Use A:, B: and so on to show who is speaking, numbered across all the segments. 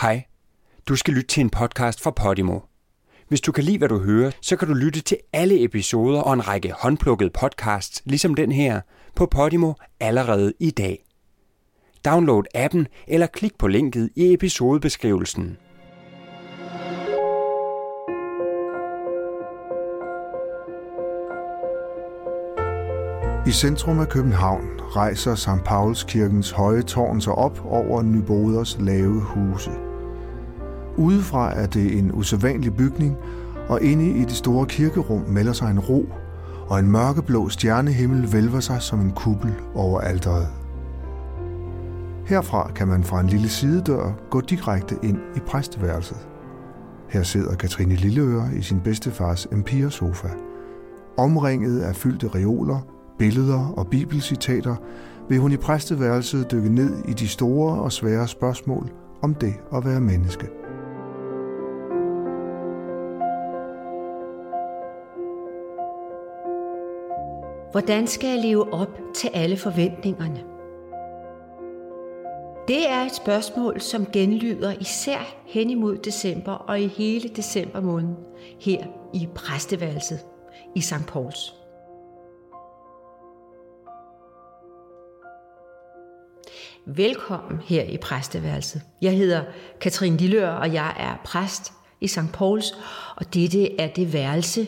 A: Hej. Du skal lytte til en podcast fra Podimo. Hvis du kan lide, hvad du hører, så kan du lytte til alle episoder og en række håndplukkede podcasts, ligesom den her, på Podimo allerede i dag. Download appen eller klik på linket i episodebeskrivelsen.
B: I centrum af København rejser St. Pauls kirkens høje tårn sig op over Nyboders lave huse. Udefra er det en usædvanlig bygning, og inde i det store kirkerum melder sig en ro, og en mørkeblå stjernehimmel vælver sig som en kuppel over alteret. Herfra kan man fra en lille sidedør gå direkte ind i præsteværelset. Her sidder Katrine Lilleøre i sin bedstefars Empire-sofa. Omringet af fyldte reoler, billeder og bibelcitater vil hun i præsteværelset dykke ned i de store og svære spørgsmål om det at være menneske.
C: Hvordan skal jeg leve op til alle forventningerne? Det er et spørgsmål, som genlyder især hen imod december og i hele december måned her i præsteværelset i St. Pauls. Velkommen her i præsteværelset. Jeg hedder Katrine Lillør, og jeg er præst i St. Pauls, og dette er det værelse,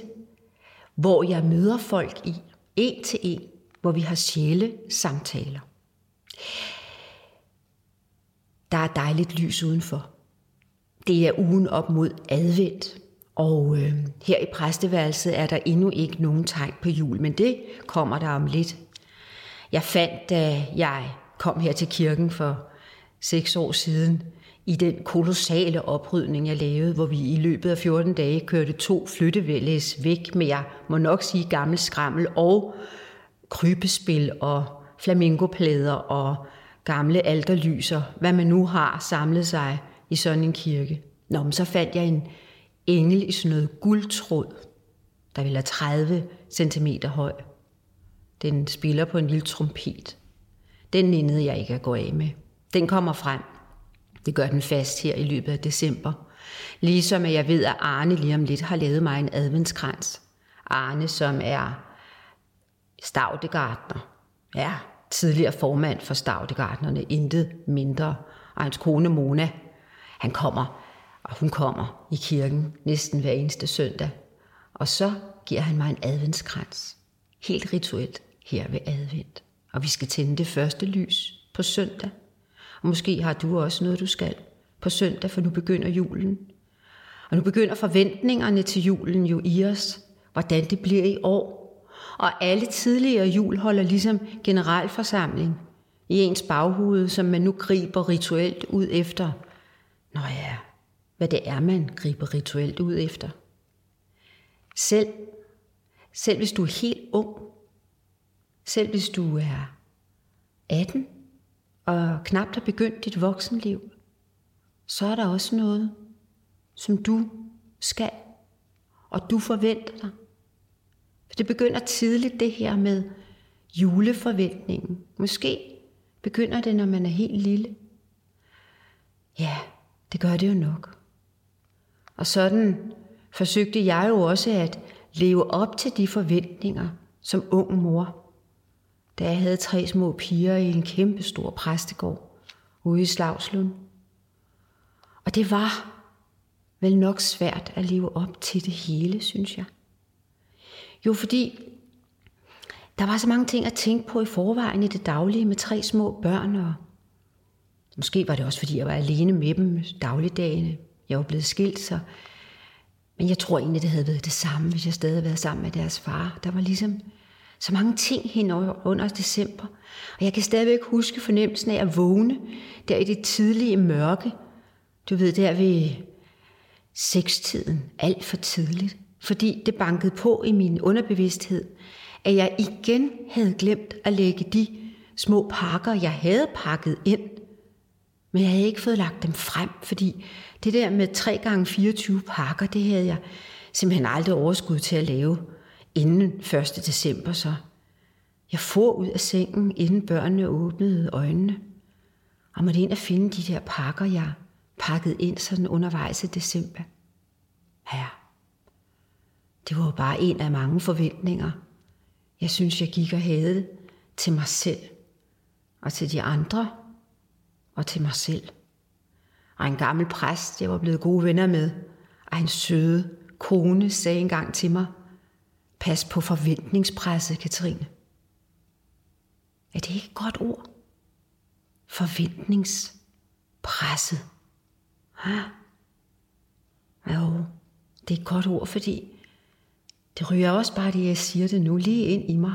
C: hvor jeg møder folk i en til en, hvor vi har sjæle samtaler. Der er dejligt lys udenfor. Det er ugen op mod advent, og øh, her i præsteværelset er der endnu ikke nogen tegn på jul, men det kommer der om lidt. Jeg fandt, da jeg kom her til kirken for seks år siden, i den kolossale oprydning, jeg lavede, hvor vi i løbet af 14 dage kørte to flyttevælles væk med, jeg må nok sige, gammel skrammel og krybespil og flamingoplader og gamle alterlyser, hvad man nu har samlet sig i sådan en kirke. Nå, men så fandt jeg en engel i sådan noget guldtråd, der vil være 30 cm høj. Den spiller på en lille trompet. Den nindede jeg ikke at gå af med. Den kommer frem. Det gør den fast her i løbet af december. Ligesom jeg ved, at Arne lige om lidt har lavet mig en adventskrans. Arne, som er Stavdegartner. Ja, tidligere formand for Stavdegartnerne, intet mindre. Og hans kone Mona, han kommer, og hun kommer i kirken næsten hver eneste søndag. Og så giver han mig en adventskrans. Helt rituelt her ved advent. Og vi skal tænde det første lys på søndag. Og måske har du også noget, du skal på søndag, for nu begynder julen. Og nu begynder forventningerne til julen jo i os, hvordan det bliver i år. Og alle tidligere jul holder ligesom generalforsamling i ens baghoved, som man nu griber rituelt ud efter. Nå ja, hvad det er, man griber rituelt ud efter. Selv, selv hvis du er helt ung, selv hvis du er 18 og knap har begyndt dit voksenliv, så er der også noget, som du skal, og du forventer dig. For det begynder tidligt det her med juleforventningen. Måske begynder det, når man er helt lille. Ja, det gør det jo nok. Og sådan forsøgte jeg jo også at leve op til de forventninger som ung mor da jeg havde tre små piger i en kæmpe stor præstegård ude i Slagslund. Og det var vel nok svært at leve op til det hele, synes jeg. Jo, fordi der var så mange ting at tænke på i forvejen i det daglige med tre små børn, og måske var det også, fordi jeg var alene med dem dagligdagene. Jeg var blevet skilt, så... Men jeg tror egentlig, det havde været det samme, hvis jeg stadig havde været sammen med deres far. Der var ligesom så mange ting hen under december. Og jeg kan stadigvæk huske fornemmelsen af at vågne der i det tidlige mørke. Du ved, der ved sekstiden, alt for tidligt. Fordi det bankede på i min underbevidsthed, at jeg igen havde glemt at lægge de små pakker, jeg havde pakket ind. Men jeg havde ikke fået lagt dem frem, fordi det der med 3 gange 24 pakker, det havde jeg simpelthen aldrig overskud til at lave inden 1. december så. Jeg for ud af sengen, inden børnene åbnede øjnene, og måtte ind og finde de der pakker, jeg pakket ind sådan undervejs i december. Ja, det var jo bare en af mange forventninger. Jeg synes, jeg gik og havde til mig selv, og til de andre, og til mig selv. Og en gammel præst, jeg var blevet gode venner med, og en søde kone sagde engang til mig, pas på forventningspresset, Katrine. Er det ikke et godt ord? Forventningspresset. Ja. Jo, det er et godt ord, fordi det ryger også bare det, jeg siger det nu, lige ind i mig.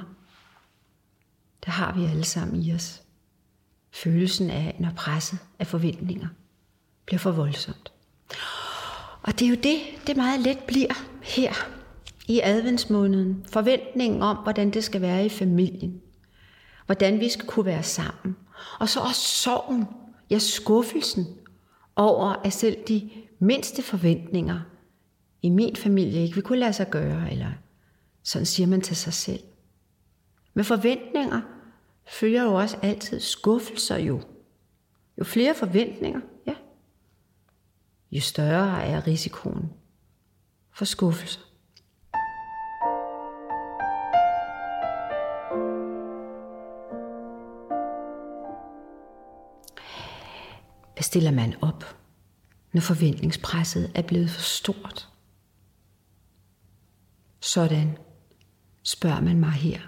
C: Det har vi alle sammen i os. Følelsen af, når presset af forventninger bliver for voldsomt. Og det er jo det, det meget let bliver her i adventsmåneden. Forventningen om, hvordan det skal være i familien. Hvordan vi skal kunne være sammen. Og så også sorgen, ja skuffelsen over, at selv de mindste forventninger i min familie ikke vil kunne lade sig gøre, eller sådan siger man til sig selv. Med forventninger følger jo også altid skuffelser jo. Jo flere forventninger, ja, jo større er risikoen for skuffelser. Stiller man op, når forventningspresset er blevet for stort? Sådan spørger man mig her.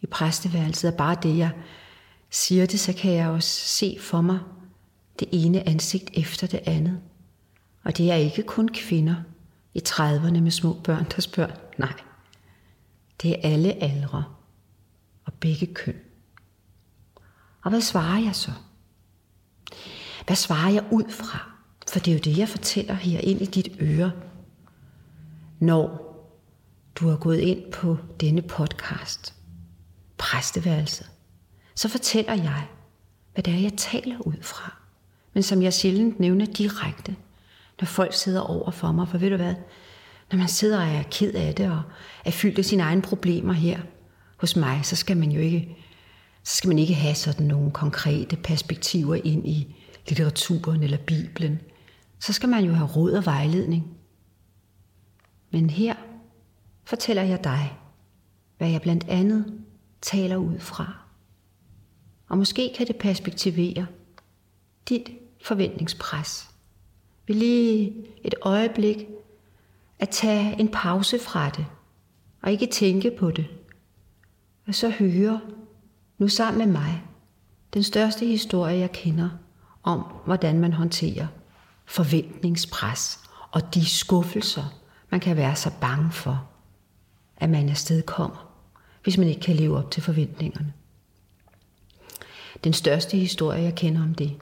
C: I præsteværelset er bare det, jeg siger det, så kan jeg også se for mig det ene ansigt efter det andet. Og det er ikke kun kvinder i 30'erne med små børn, der spørger. Nej, det er alle aldre og begge køn. Og hvad svarer jeg så? Hvad svarer jeg ud fra? For det er jo det, jeg fortæller her ind i dit øre. Når du har gået ind på denne podcast, præsteværelset, så fortæller jeg, hvad det er, jeg taler ud fra. Men som jeg sjældent nævner direkte, når folk sidder over for mig. For ved du hvad? Når man sidder og er ked af det og er fyldt af sine egne problemer her hos mig, så skal man jo ikke, så skal man ikke have sådan nogle konkrete perspektiver ind i litteraturen eller Bibelen. Så skal man jo have råd og vejledning. Men her fortæller jeg dig, hvad jeg blandt andet taler ud fra. Og måske kan det perspektivere dit forventningspres. Vi lige et øjeblik at tage en pause fra det, og ikke tænke på det. Og så høre, nu sammen med mig, den største historie, jeg kender, om hvordan man håndterer forventningspres og de skuffelser, man kan være så bange for, at man afsted kommer, hvis man ikke kan leve op til forventningerne. Den største historie, jeg kender om det,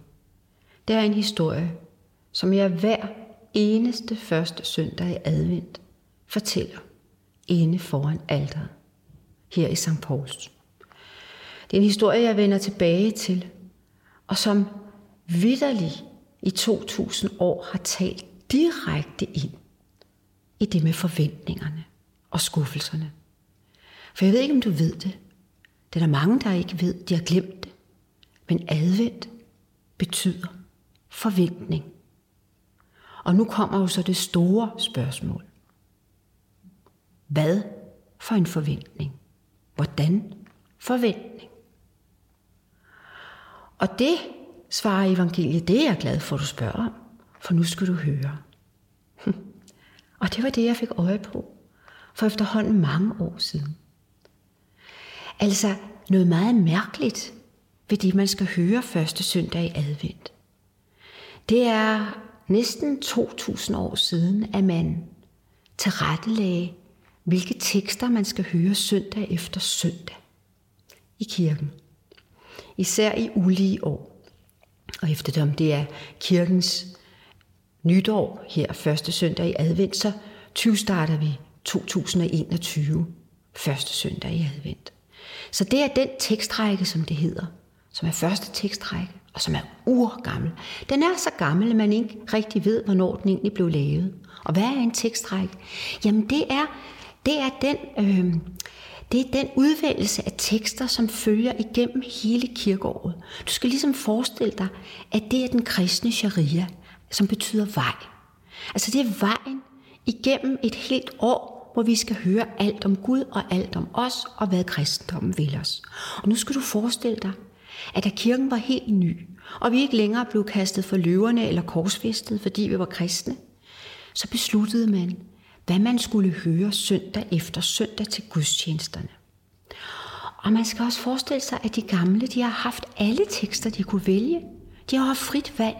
C: det er en historie, som jeg hver eneste første søndag i advent fortæller inde foran alderen her i St. Pauls. Det er en historie, jeg vender tilbage til, og som vidderlig i 2000 år har talt direkte ind i det med forventningerne og skuffelserne. For jeg ved ikke, om du ved det. Det er der mange, der ikke ved. De har glemt det. Men advent betyder forventning. Og nu kommer jo så det store spørgsmål. Hvad for en forventning? Hvordan forventning? Og det svarer evangeliet, det er jeg glad for, at du spørger om, for nu skal du høre. Og det var det, jeg fik øje på for efterhånden mange år siden. Altså noget meget mærkeligt ved det, man skal høre første søndag i advent. Det er næsten 2000 år siden, at man tilrettelagde, hvilke tekster man skal høre søndag efter søndag i kirken. Især i ulige år. Og eftersom det er kirkens nytår her første søndag i advent, så 20 starter vi 2021 første søndag i advent. Så det er den tekstrække, som det hedder, som er første tekstrække, og som er urgammel. Den er så gammel, at man ikke rigtig ved, hvornår den egentlig blev lavet. Og hvad er en tekstrække? Jamen det er, det er den... Øh, det er den udvælgelse af tekster, som følger igennem hele kirkeåret. Du skal ligesom forestille dig, at det er den kristne sharia, som betyder vej. Altså det er vejen igennem et helt år, hvor vi skal høre alt om Gud og alt om os og hvad kristendommen vil os. Og nu skal du forestille dig, at da kirken var helt ny, og vi ikke længere blev kastet for løverne eller korsfæstet, fordi vi var kristne, så besluttede man, hvad man skulle høre søndag efter søndag til gudstjenesterne. Og man skal også forestille sig, at de gamle de har haft alle tekster, de kunne vælge. De har haft frit valg,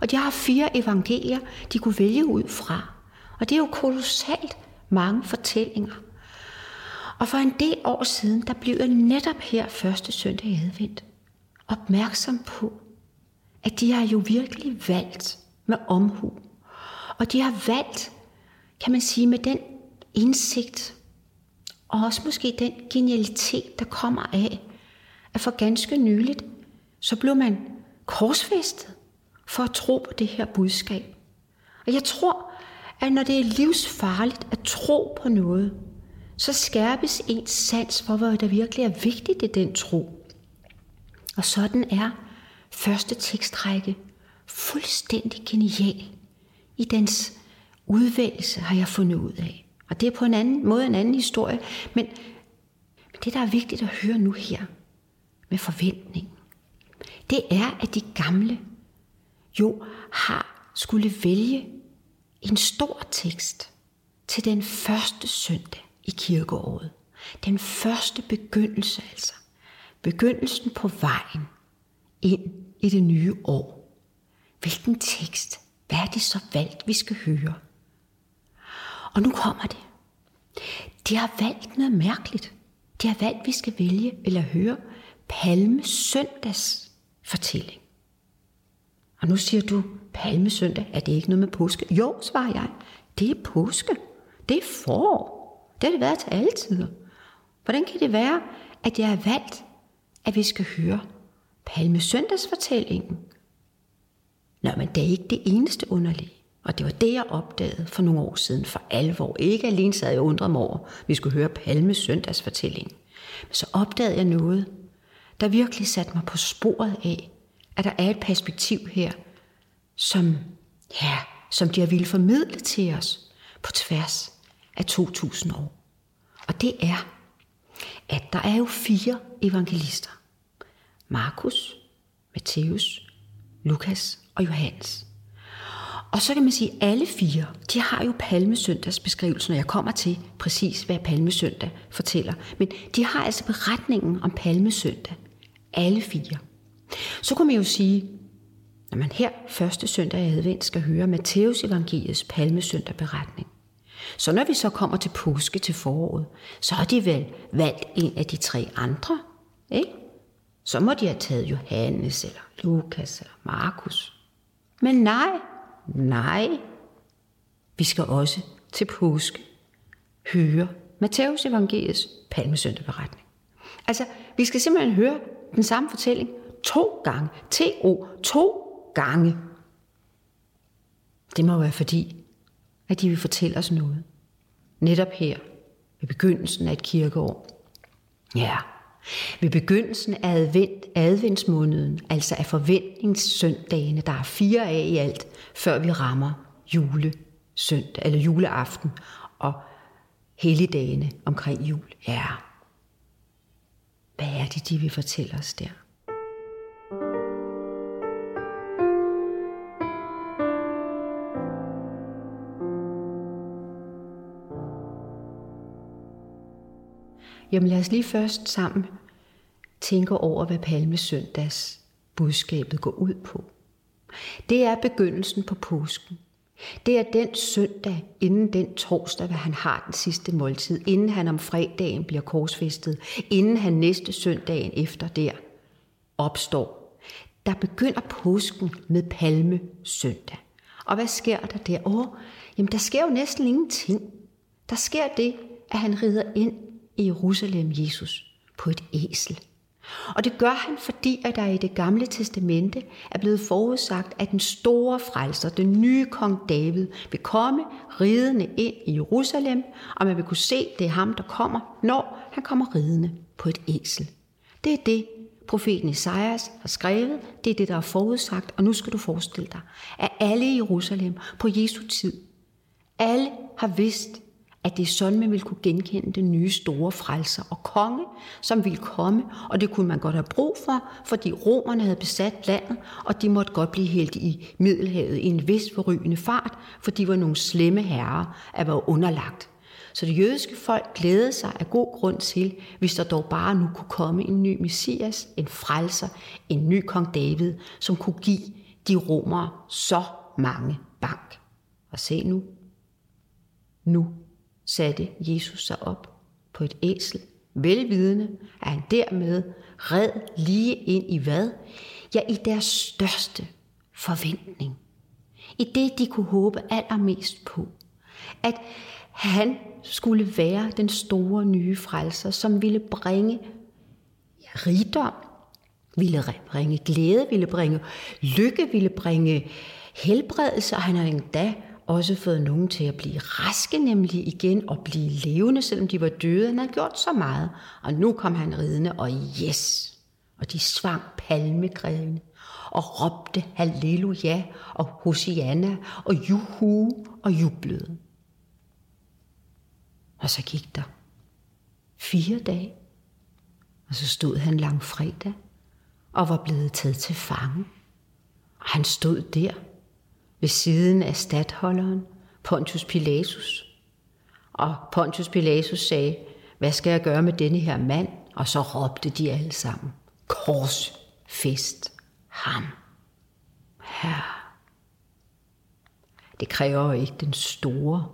C: og de har haft fire evangelier, de kunne vælge ud fra. Og det er jo kolossalt mange fortællinger. Og for en del år siden, der blev jeg netop her første søndag i advent opmærksom på, at de har jo virkelig valgt med omhu. Og de har valgt, kan man sige, med den indsigt, og også måske den genialitet, der kommer af, at for ganske nyligt, så blev man korsfæstet for at tro på det her budskab. Og jeg tror, at når det er livsfarligt at tro på noget, så skærpes ens sans for, hvad der virkelig er vigtigt i den tro. Og sådan er første tekstrække fuldstændig genial i dens udvælgelse, har jeg fundet ud af. Og det er på en anden måde en anden historie, men, men det, der er vigtigt at høre nu her, med forventning, det er, at de gamle jo har skulle vælge en stor tekst til den første søndag i kirkeåret. Den første begyndelse altså. Begyndelsen på vejen ind i det nye år. Hvilken tekst? Hvad er det så valgt, vi skal høre? Og nu kommer det. De har valgt noget mærkeligt. De har valgt, at vi skal vælge eller høre Palme Søndags fortælling. Og nu siger du, Palme Søndag, er det ikke noget med påske? Jo, svarer jeg. Det er påske. Det er forår. Det har det været til alle tider. Hvordan kan det være, at jeg har valgt, at vi skal høre Palme Søndags fortællingen? Nå, men det er ikke det eneste underlige. Og det var det, jeg opdagede for nogle år siden for alvor. Ikke alene sad jeg undret mig over, at vi skulle høre Palme søndagsfortælling. Men så opdagede jeg noget, der virkelig satte mig på sporet af, at der er et perspektiv her, som, ja, som de har ville formidle til os på tværs af 2000 år. Og det er, at der er jo fire evangelister. Markus, Matthæus, Lukas og Johannes. Og så kan man sige, at alle fire, de har jo palmesøndagsbeskrivelsen, og jeg kommer til præcis, hvad palmesøndag fortæller. Men de har altså beretningen om palmesøndag. Alle fire. Så kunne man jo sige, når man her første søndag i advent skal høre Matteus evangeliets palmesøndag beretning, så når vi så kommer til påske til foråret, så har de vel valgt en af de tre andre, ikke? Så må de have taget Johannes, eller Lukas, eller Markus. Men nej, nej. Vi skal også til påske høre Matteus evangeliets palmesøndagberetning. Altså, vi skal simpelthen høre den samme fortælling to gange. T-O, to gange. Det må være fordi, at de vil fortælle os noget. Netop her, ved begyndelsen af et kirkeår. Ja, ved begyndelsen af advent, adventsmåneden, altså af forventningssøndagene, der er fire af i alt, før vi rammer julesøndag, eller juleaften og helligdagene omkring jul. Ja, hvad er det, de vil fortælle os der? Jamen lad os lige først sammen tænke over, hvad Palmesøndags budskabet går ud på. Det er begyndelsen på påsken. Det er den søndag inden den torsdag, hvad han har den sidste måltid, inden han om fredagen bliver korsfæstet, inden han næste søndagen efter der opstår. Der begynder påsken med palme søndag. Og hvad sker der der? Åh, jamen der sker jo næsten ingenting. Der sker det, at han rider ind i Jerusalem Jesus på et æsel. Og det gør han, fordi at der i det gamle testamente er blevet forudsagt, at den store frelser, den nye kong David, vil komme ridende ind i Jerusalem, og man vil kunne se, det er ham, der kommer, når han kommer ridende på et æsel. Det er det, profeten Isaias har skrevet, det er det, der er forudsagt, og nu skal du forestille dig, at alle i Jerusalem på Jesu tid, alle har vidst, at det er sådan, man ville kunne genkende den nye store frelser og konge, som ville komme, og det kunne man godt have brug for, fordi romerne havde besat landet, og de måtte godt blive helt i Middelhavet i en vis forrygende fart, for de var nogle slemme herrer at være underlagt. Så det jødiske folk glædede sig af god grund til, hvis der dog bare nu kunne komme en ny messias, en frelser, en ny kong David, som kunne give de romere så mange bank. Og se nu, nu satte Jesus sig op på et æsel, velvidende, at han dermed red lige ind i hvad? Ja, i deres største forventning. I det, de kunne håbe allermest på. At han skulle være den store nye frelser, som ville bringe rigdom, ville bringe glæde, ville bringe lykke, ville bringe helbredelse, og han har endda også fået nogen til at blive raske nemlig igen og blive levende, selvom de var døde. Han havde gjort så meget. Og nu kom han ridende, og yes! Og de svang palmegrene og råbte halleluja og hosianna og juhu og jublede. Og så gik der fire dage, og så stod han langfredag og var blevet taget til fange. Og han stod der ved siden af stadholderen, Pontius Pilatus. Og Pontius Pilatus sagde, hvad skal jeg gøre med denne her mand? Og så råbte de alle sammen, korsfest ham. Herre. Det kræver jo ikke den store,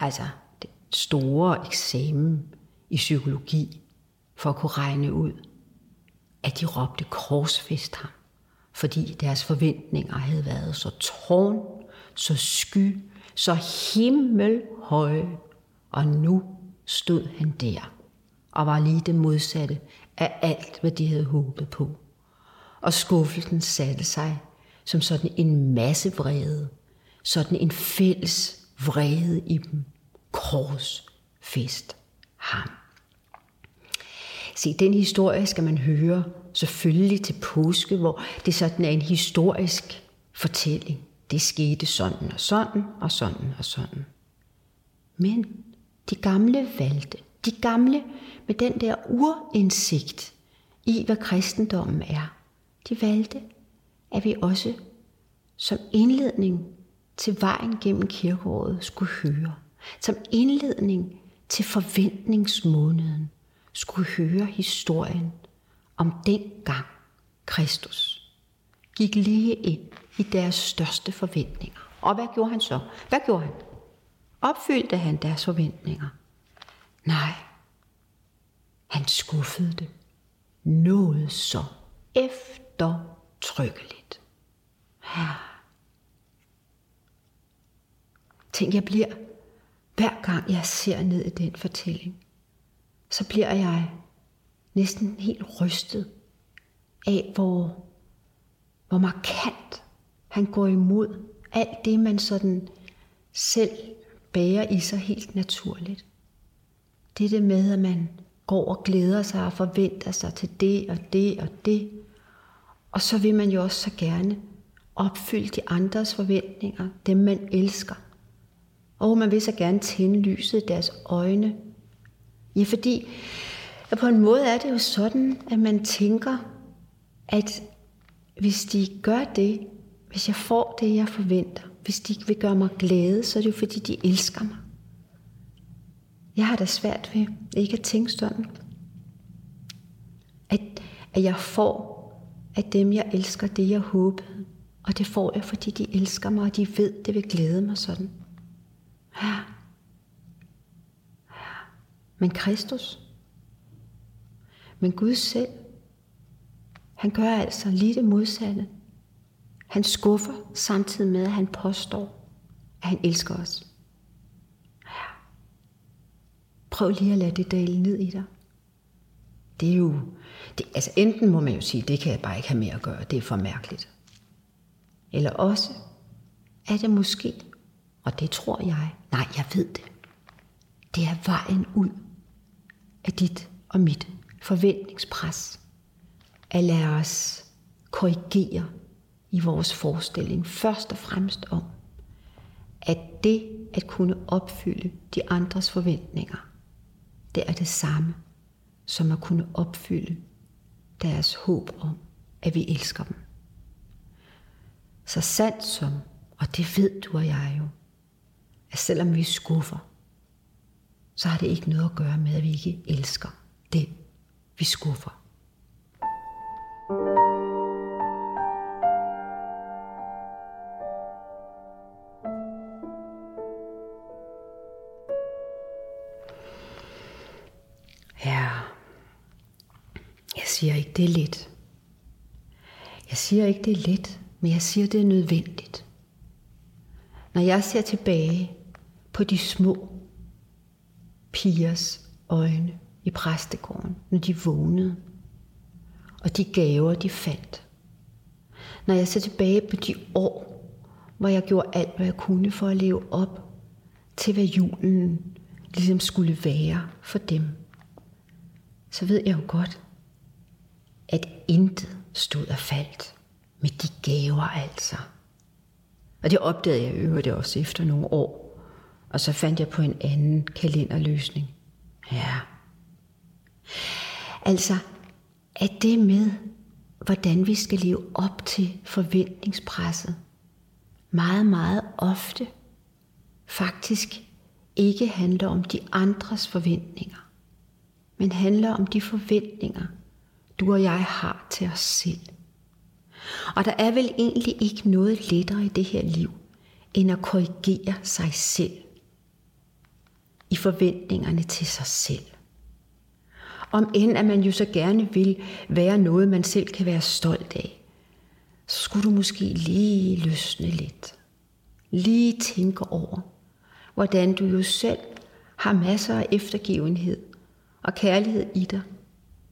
C: altså den store eksamen i psykologi, for at kunne regne ud, at de råbte korsfest ham fordi deres forventninger havde været så tårn, så sky, så himmelhøje, og nu stod han der og var lige det modsatte af alt, hvad de havde håbet på. Og skuffelsen satte sig som sådan en masse vrede, sådan en fælles vrede i dem. Kors fest ham. Se, den historie skal man høre selvfølgelig til påske, hvor det sådan er en historisk fortælling. Det skete sådan og sådan og sådan og sådan. Men de gamle valgte, de gamle med den der urindsigt i, hvad kristendommen er, de valgte, at vi også som indledning til vejen gennem kirkeåret skulle høre. Som indledning til forventningsmåneden skulle høre historien om den gang Kristus gik lige ind i deres største forventninger. Og hvad gjorde han så? Hvad gjorde han? Opfyldte han deres forventninger? Nej, han skuffede dem. Noget så eftertrykkeligt. Ja. Tænk, jeg bliver, hver gang jeg ser ned i den fortælling, så bliver jeg næsten helt rystet af, hvor, hvor markant han går imod alt det, man sådan selv bærer i sig helt naturligt. Det er det med, at man går og glæder sig og forventer sig til det og det og det. Og så vil man jo også så gerne opfylde de andres forventninger, dem man elsker. Og man vil så gerne tænde lyset i deres øjne. Ja, fordi og på en måde er det jo sådan, at man tænker, at hvis de gør det, hvis jeg får det, jeg forventer, hvis de vil gøre mig glade, så er det jo fordi, de elsker mig. Jeg har da svært ved ikke at tænke sådan. At, at jeg får af dem, jeg elsker, det jeg håbede. Og det får jeg, fordi de elsker mig, og de ved, det vil glæde mig sådan. Ja. ja. Men Kristus, men Gud selv, han gør altså lige det modsatte. Han skuffer samtidig med, at han påstår, at han elsker os. Ja. Prøv lige at lade det dale ned i dig. Det er jo, det, altså enten må man jo sige, det kan jeg bare ikke have mere at gøre, det er for mærkeligt. Eller også er det måske, og det tror jeg, nej, jeg ved det, det er vejen ud af dit og mit forventningspres. at lade os korrigere i vores forestilling først og fremmest om, at det at kunne opfylde de andres forventninger, det er det samme som at kunne opfylde deres håb om, at vi elsker dem. Så sandt som, og det ved du og jeg jo, at selvom vi skuffer, så har det ikke noget at gøre med, at vi ikke elsker det, vi skuffer. Ja, jeg siger ikke, det er let. Jeg siger ikke, det er let, men jeg siger, det er nødvendigt. Når jeg ser tilbage på de små pigers øjne i præstegården, når de vågnede, og de gaver, de fandt. Når jeg ser tilbage på de år, hvor jeg gjorde alt, hvad jeg kunne for at leve op til, hvad julen ligesom skulle være for dem, så ved jeg jo godt, at intet stod og faldt med de gaver altså. Og det opdagede jeg øvrigt også efter nogle år. Og så fandt jeg på en anden kalenderløsning. Ja. Altså, at det med, hvordan vi skal leve op til forventningspresset, meget, meget ofte faktisk ikke handler om de andres forventninger, men handler om de forventninger, du og jeg har til os selv. Og der er vel egentlig ikke noget lettere i det her liv, end at korrigere sig selv i forventningerne til sig selv. Om end at man jo så gerne vil være noget, man selv kan være stolt af, så skulle du måske lige løsne lidt. Lige tænke over, hvordan du jo selv har masser af eftergivenhed og kærlighed i dig.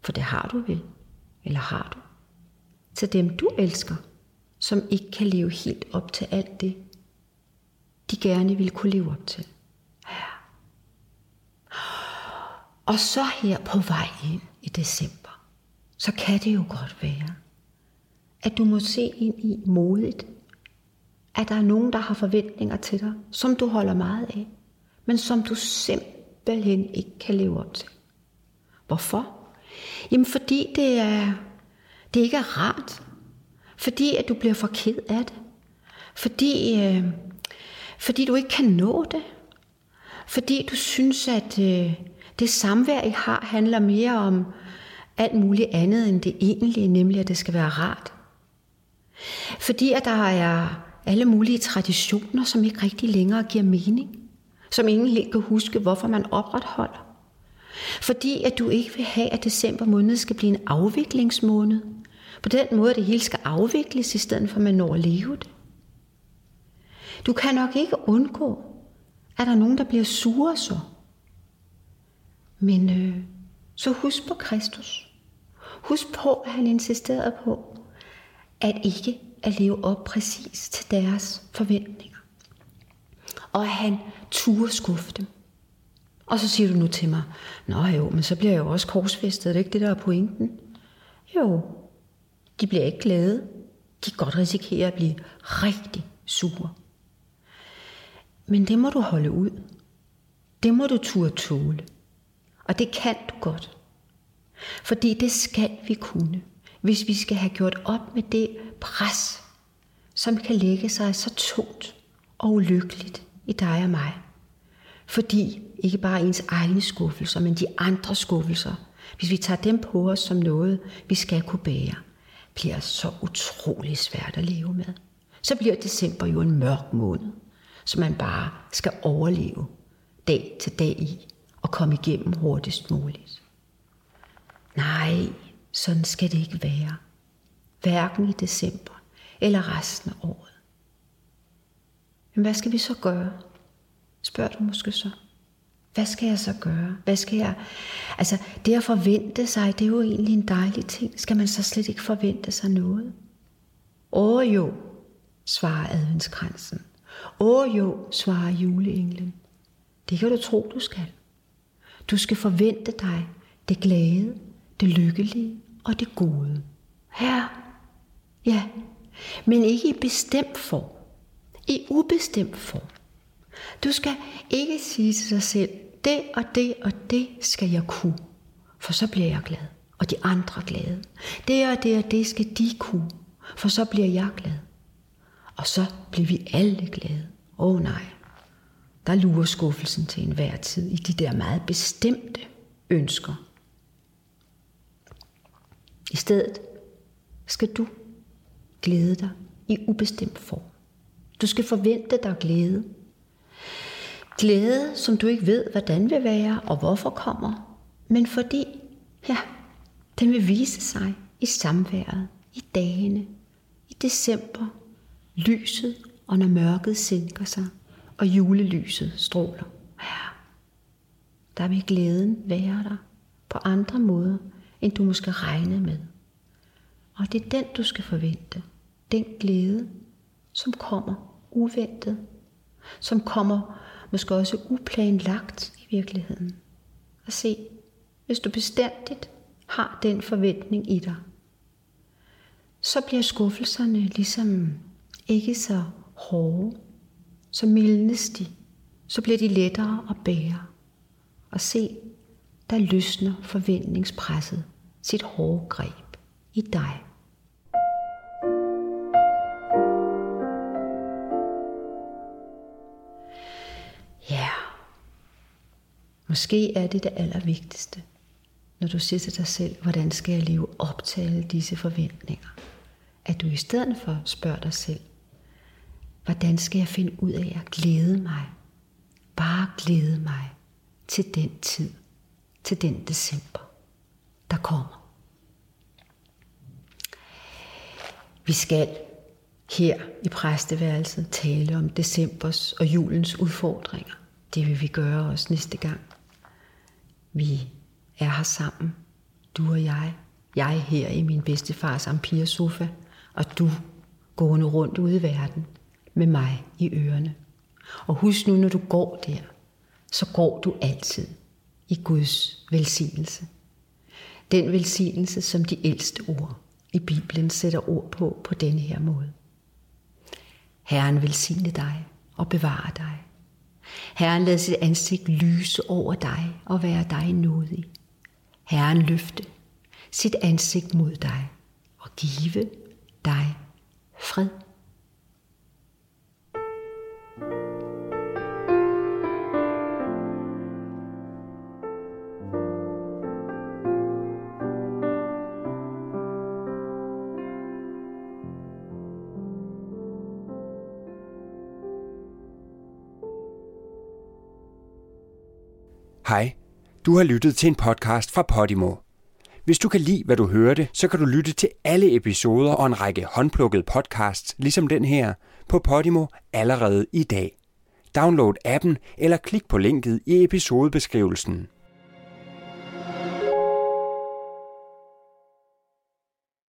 C: For det har du vel, eller har du? Til dem du elsker, som ikke kan leve helt op til alt det, de gerne vil kunne leve op til. Og så her på vej ind i december, så kan det jo godt være, at du må se ind i modigt, at der er nogen, der har forventninger til dig, som du holder meget af, men som du simpelthen ikke kan leve op til. Hvorfor? Jamen fordi det, er, det ikke er rart. Fordi at du bliver for ked af det. Fordi, øh, fordi du ikke kan nå det. Fordi du synes, at øh, det samvær, I har, handler mere om alt muligt andet end det egentlige, nemlig at det skal være rart. Fordi at der er alle mulige traditioner, som ikke rigtig længere giver mening. Som ingen helt kan huske, hvorfor man opretholder. Fordi at du ikke vil have, at december måned skal blive en afviklingsmåned. På den måde, at det hele skal afvikles, i stedet for at man når at leve det. Du kan nok ikke undgå, at der er nogen, der bliver sure så. Men øh, så husk på Kristus. Husk på, at han insisterede på, at ikke at leve op præcis til deres forventninger. Og at han turde skuffe dem. Og så siger du nu til mig, Nå jo, men så bliver jeg jo også korsfæstet, er ikke det, der er pointen? Jo, de bliver ikke glade. De kan godt risikere at blive rigtig sure. Men det må du holde ud. Det må du turde tåle. Og det kan du godt. Fordi det skal vi kunne, hvis vi skal have gjort op med det pres, som kan lægge sig så tungt og ulykkeligt i dig og mig. Fordi ikke bare ens egne skuffelser, men de andre skuffelser, hvis vi tager dem på os som noget, vi skal kunne bære, bliver så utrolig svært at leve med. Så bliver december jo en mørk måned, som man bare skal overleve dag til dag i og komme igennem hurtigst muligt. Nej, sådan skal det ikke være. Hverken i december eller resten af året. Men hvad skal vi så gøre? Spørger du måske så. Hvad skal jeg så gøre? Hvad skal jeg... Altså, det at forvente sig, det er jo egentlig en dejlig ting. Skal man så slet ikke forvente sig noget? Åh jo, svarer adventskransen. Åh jo, svarer juleenglen. Det kan du tro, du skal. Du skal forvente dig det glade, det lykkelige og det gode. Ja, ja, men ikke i bestemt form. I ubestemt form. Du skal ikke sige til dig selv, det og det og det skal jeg kunne, for så bliver jeg glad, og de andre glade. Det og det og det skal de kunne, for så bliver jeg glad. Og så bliver vi alle glade. Åh oh, nej, der lurer skuffelsen til enhver tid i de der meget bestemte ønsker. I stedet skal du glæde dig i ubestemt form. Du skal forvente dig glæde. Glæde, som du ikke ved, hvordan vil være og hvorfor kommer, men fordi, ja, den vil vise sig i samværet, i dagene, i december, lyset og når mørket sænker sig, og julelyset stråler. Ja, der vil glæden være der på andre måder, end du måske regne med. Og det er den, du skal forvente. Den glæde, som kommer uventet, som kommer måske også uplanlagt i virkeligheden. Og se, hvis du bestemt har den forventning i dig, så bliver skuffelserne ligesom ikke så hårde, så mildnes de, så bliver de lettere at bære. Og se, der løsner forventningspresset sit hårde greb i dig. Ja, måske er det det allervigtigste, når du siger til dig selv, hvordan skal jeg leve op til alle disse forventninger? At du i stedet for spørger dig selv, hvordan skal jeg finde ud af at glæde mig? Bare glæde mig til den tid, til den december, der kommer. Vi skal her i præsteværelset tale om decembers og julens udfordringer. Det vil vi gøre også næste gang. Vi er her sammen, du og jeg. Jeg her i min bedstefars ampiresofa, og du gående rundt ude i verden med mig i ørerne. Og husk nu, når du går der, så går du altid i Guds velsignelse. Den velsignelse, som de ældste ord i Bibelen sætter ord på på denne her måde. Herren velsigne dig og bevare dig. Herren lad sit ansigt lyse over dig og være dig nådig. Herren løfte sit ansigt mod dig og give dig fred.
A: Hej, du har lyttet til en podcast fra Podimo. Hvis du kan lide, hvad du hørte, så kan du lytte til alle episoder og en række håndplukkede podcasts, ligesom den her, på Podimo allerede i dag. Download appen eller klik på linket i episodebeskrivelsen.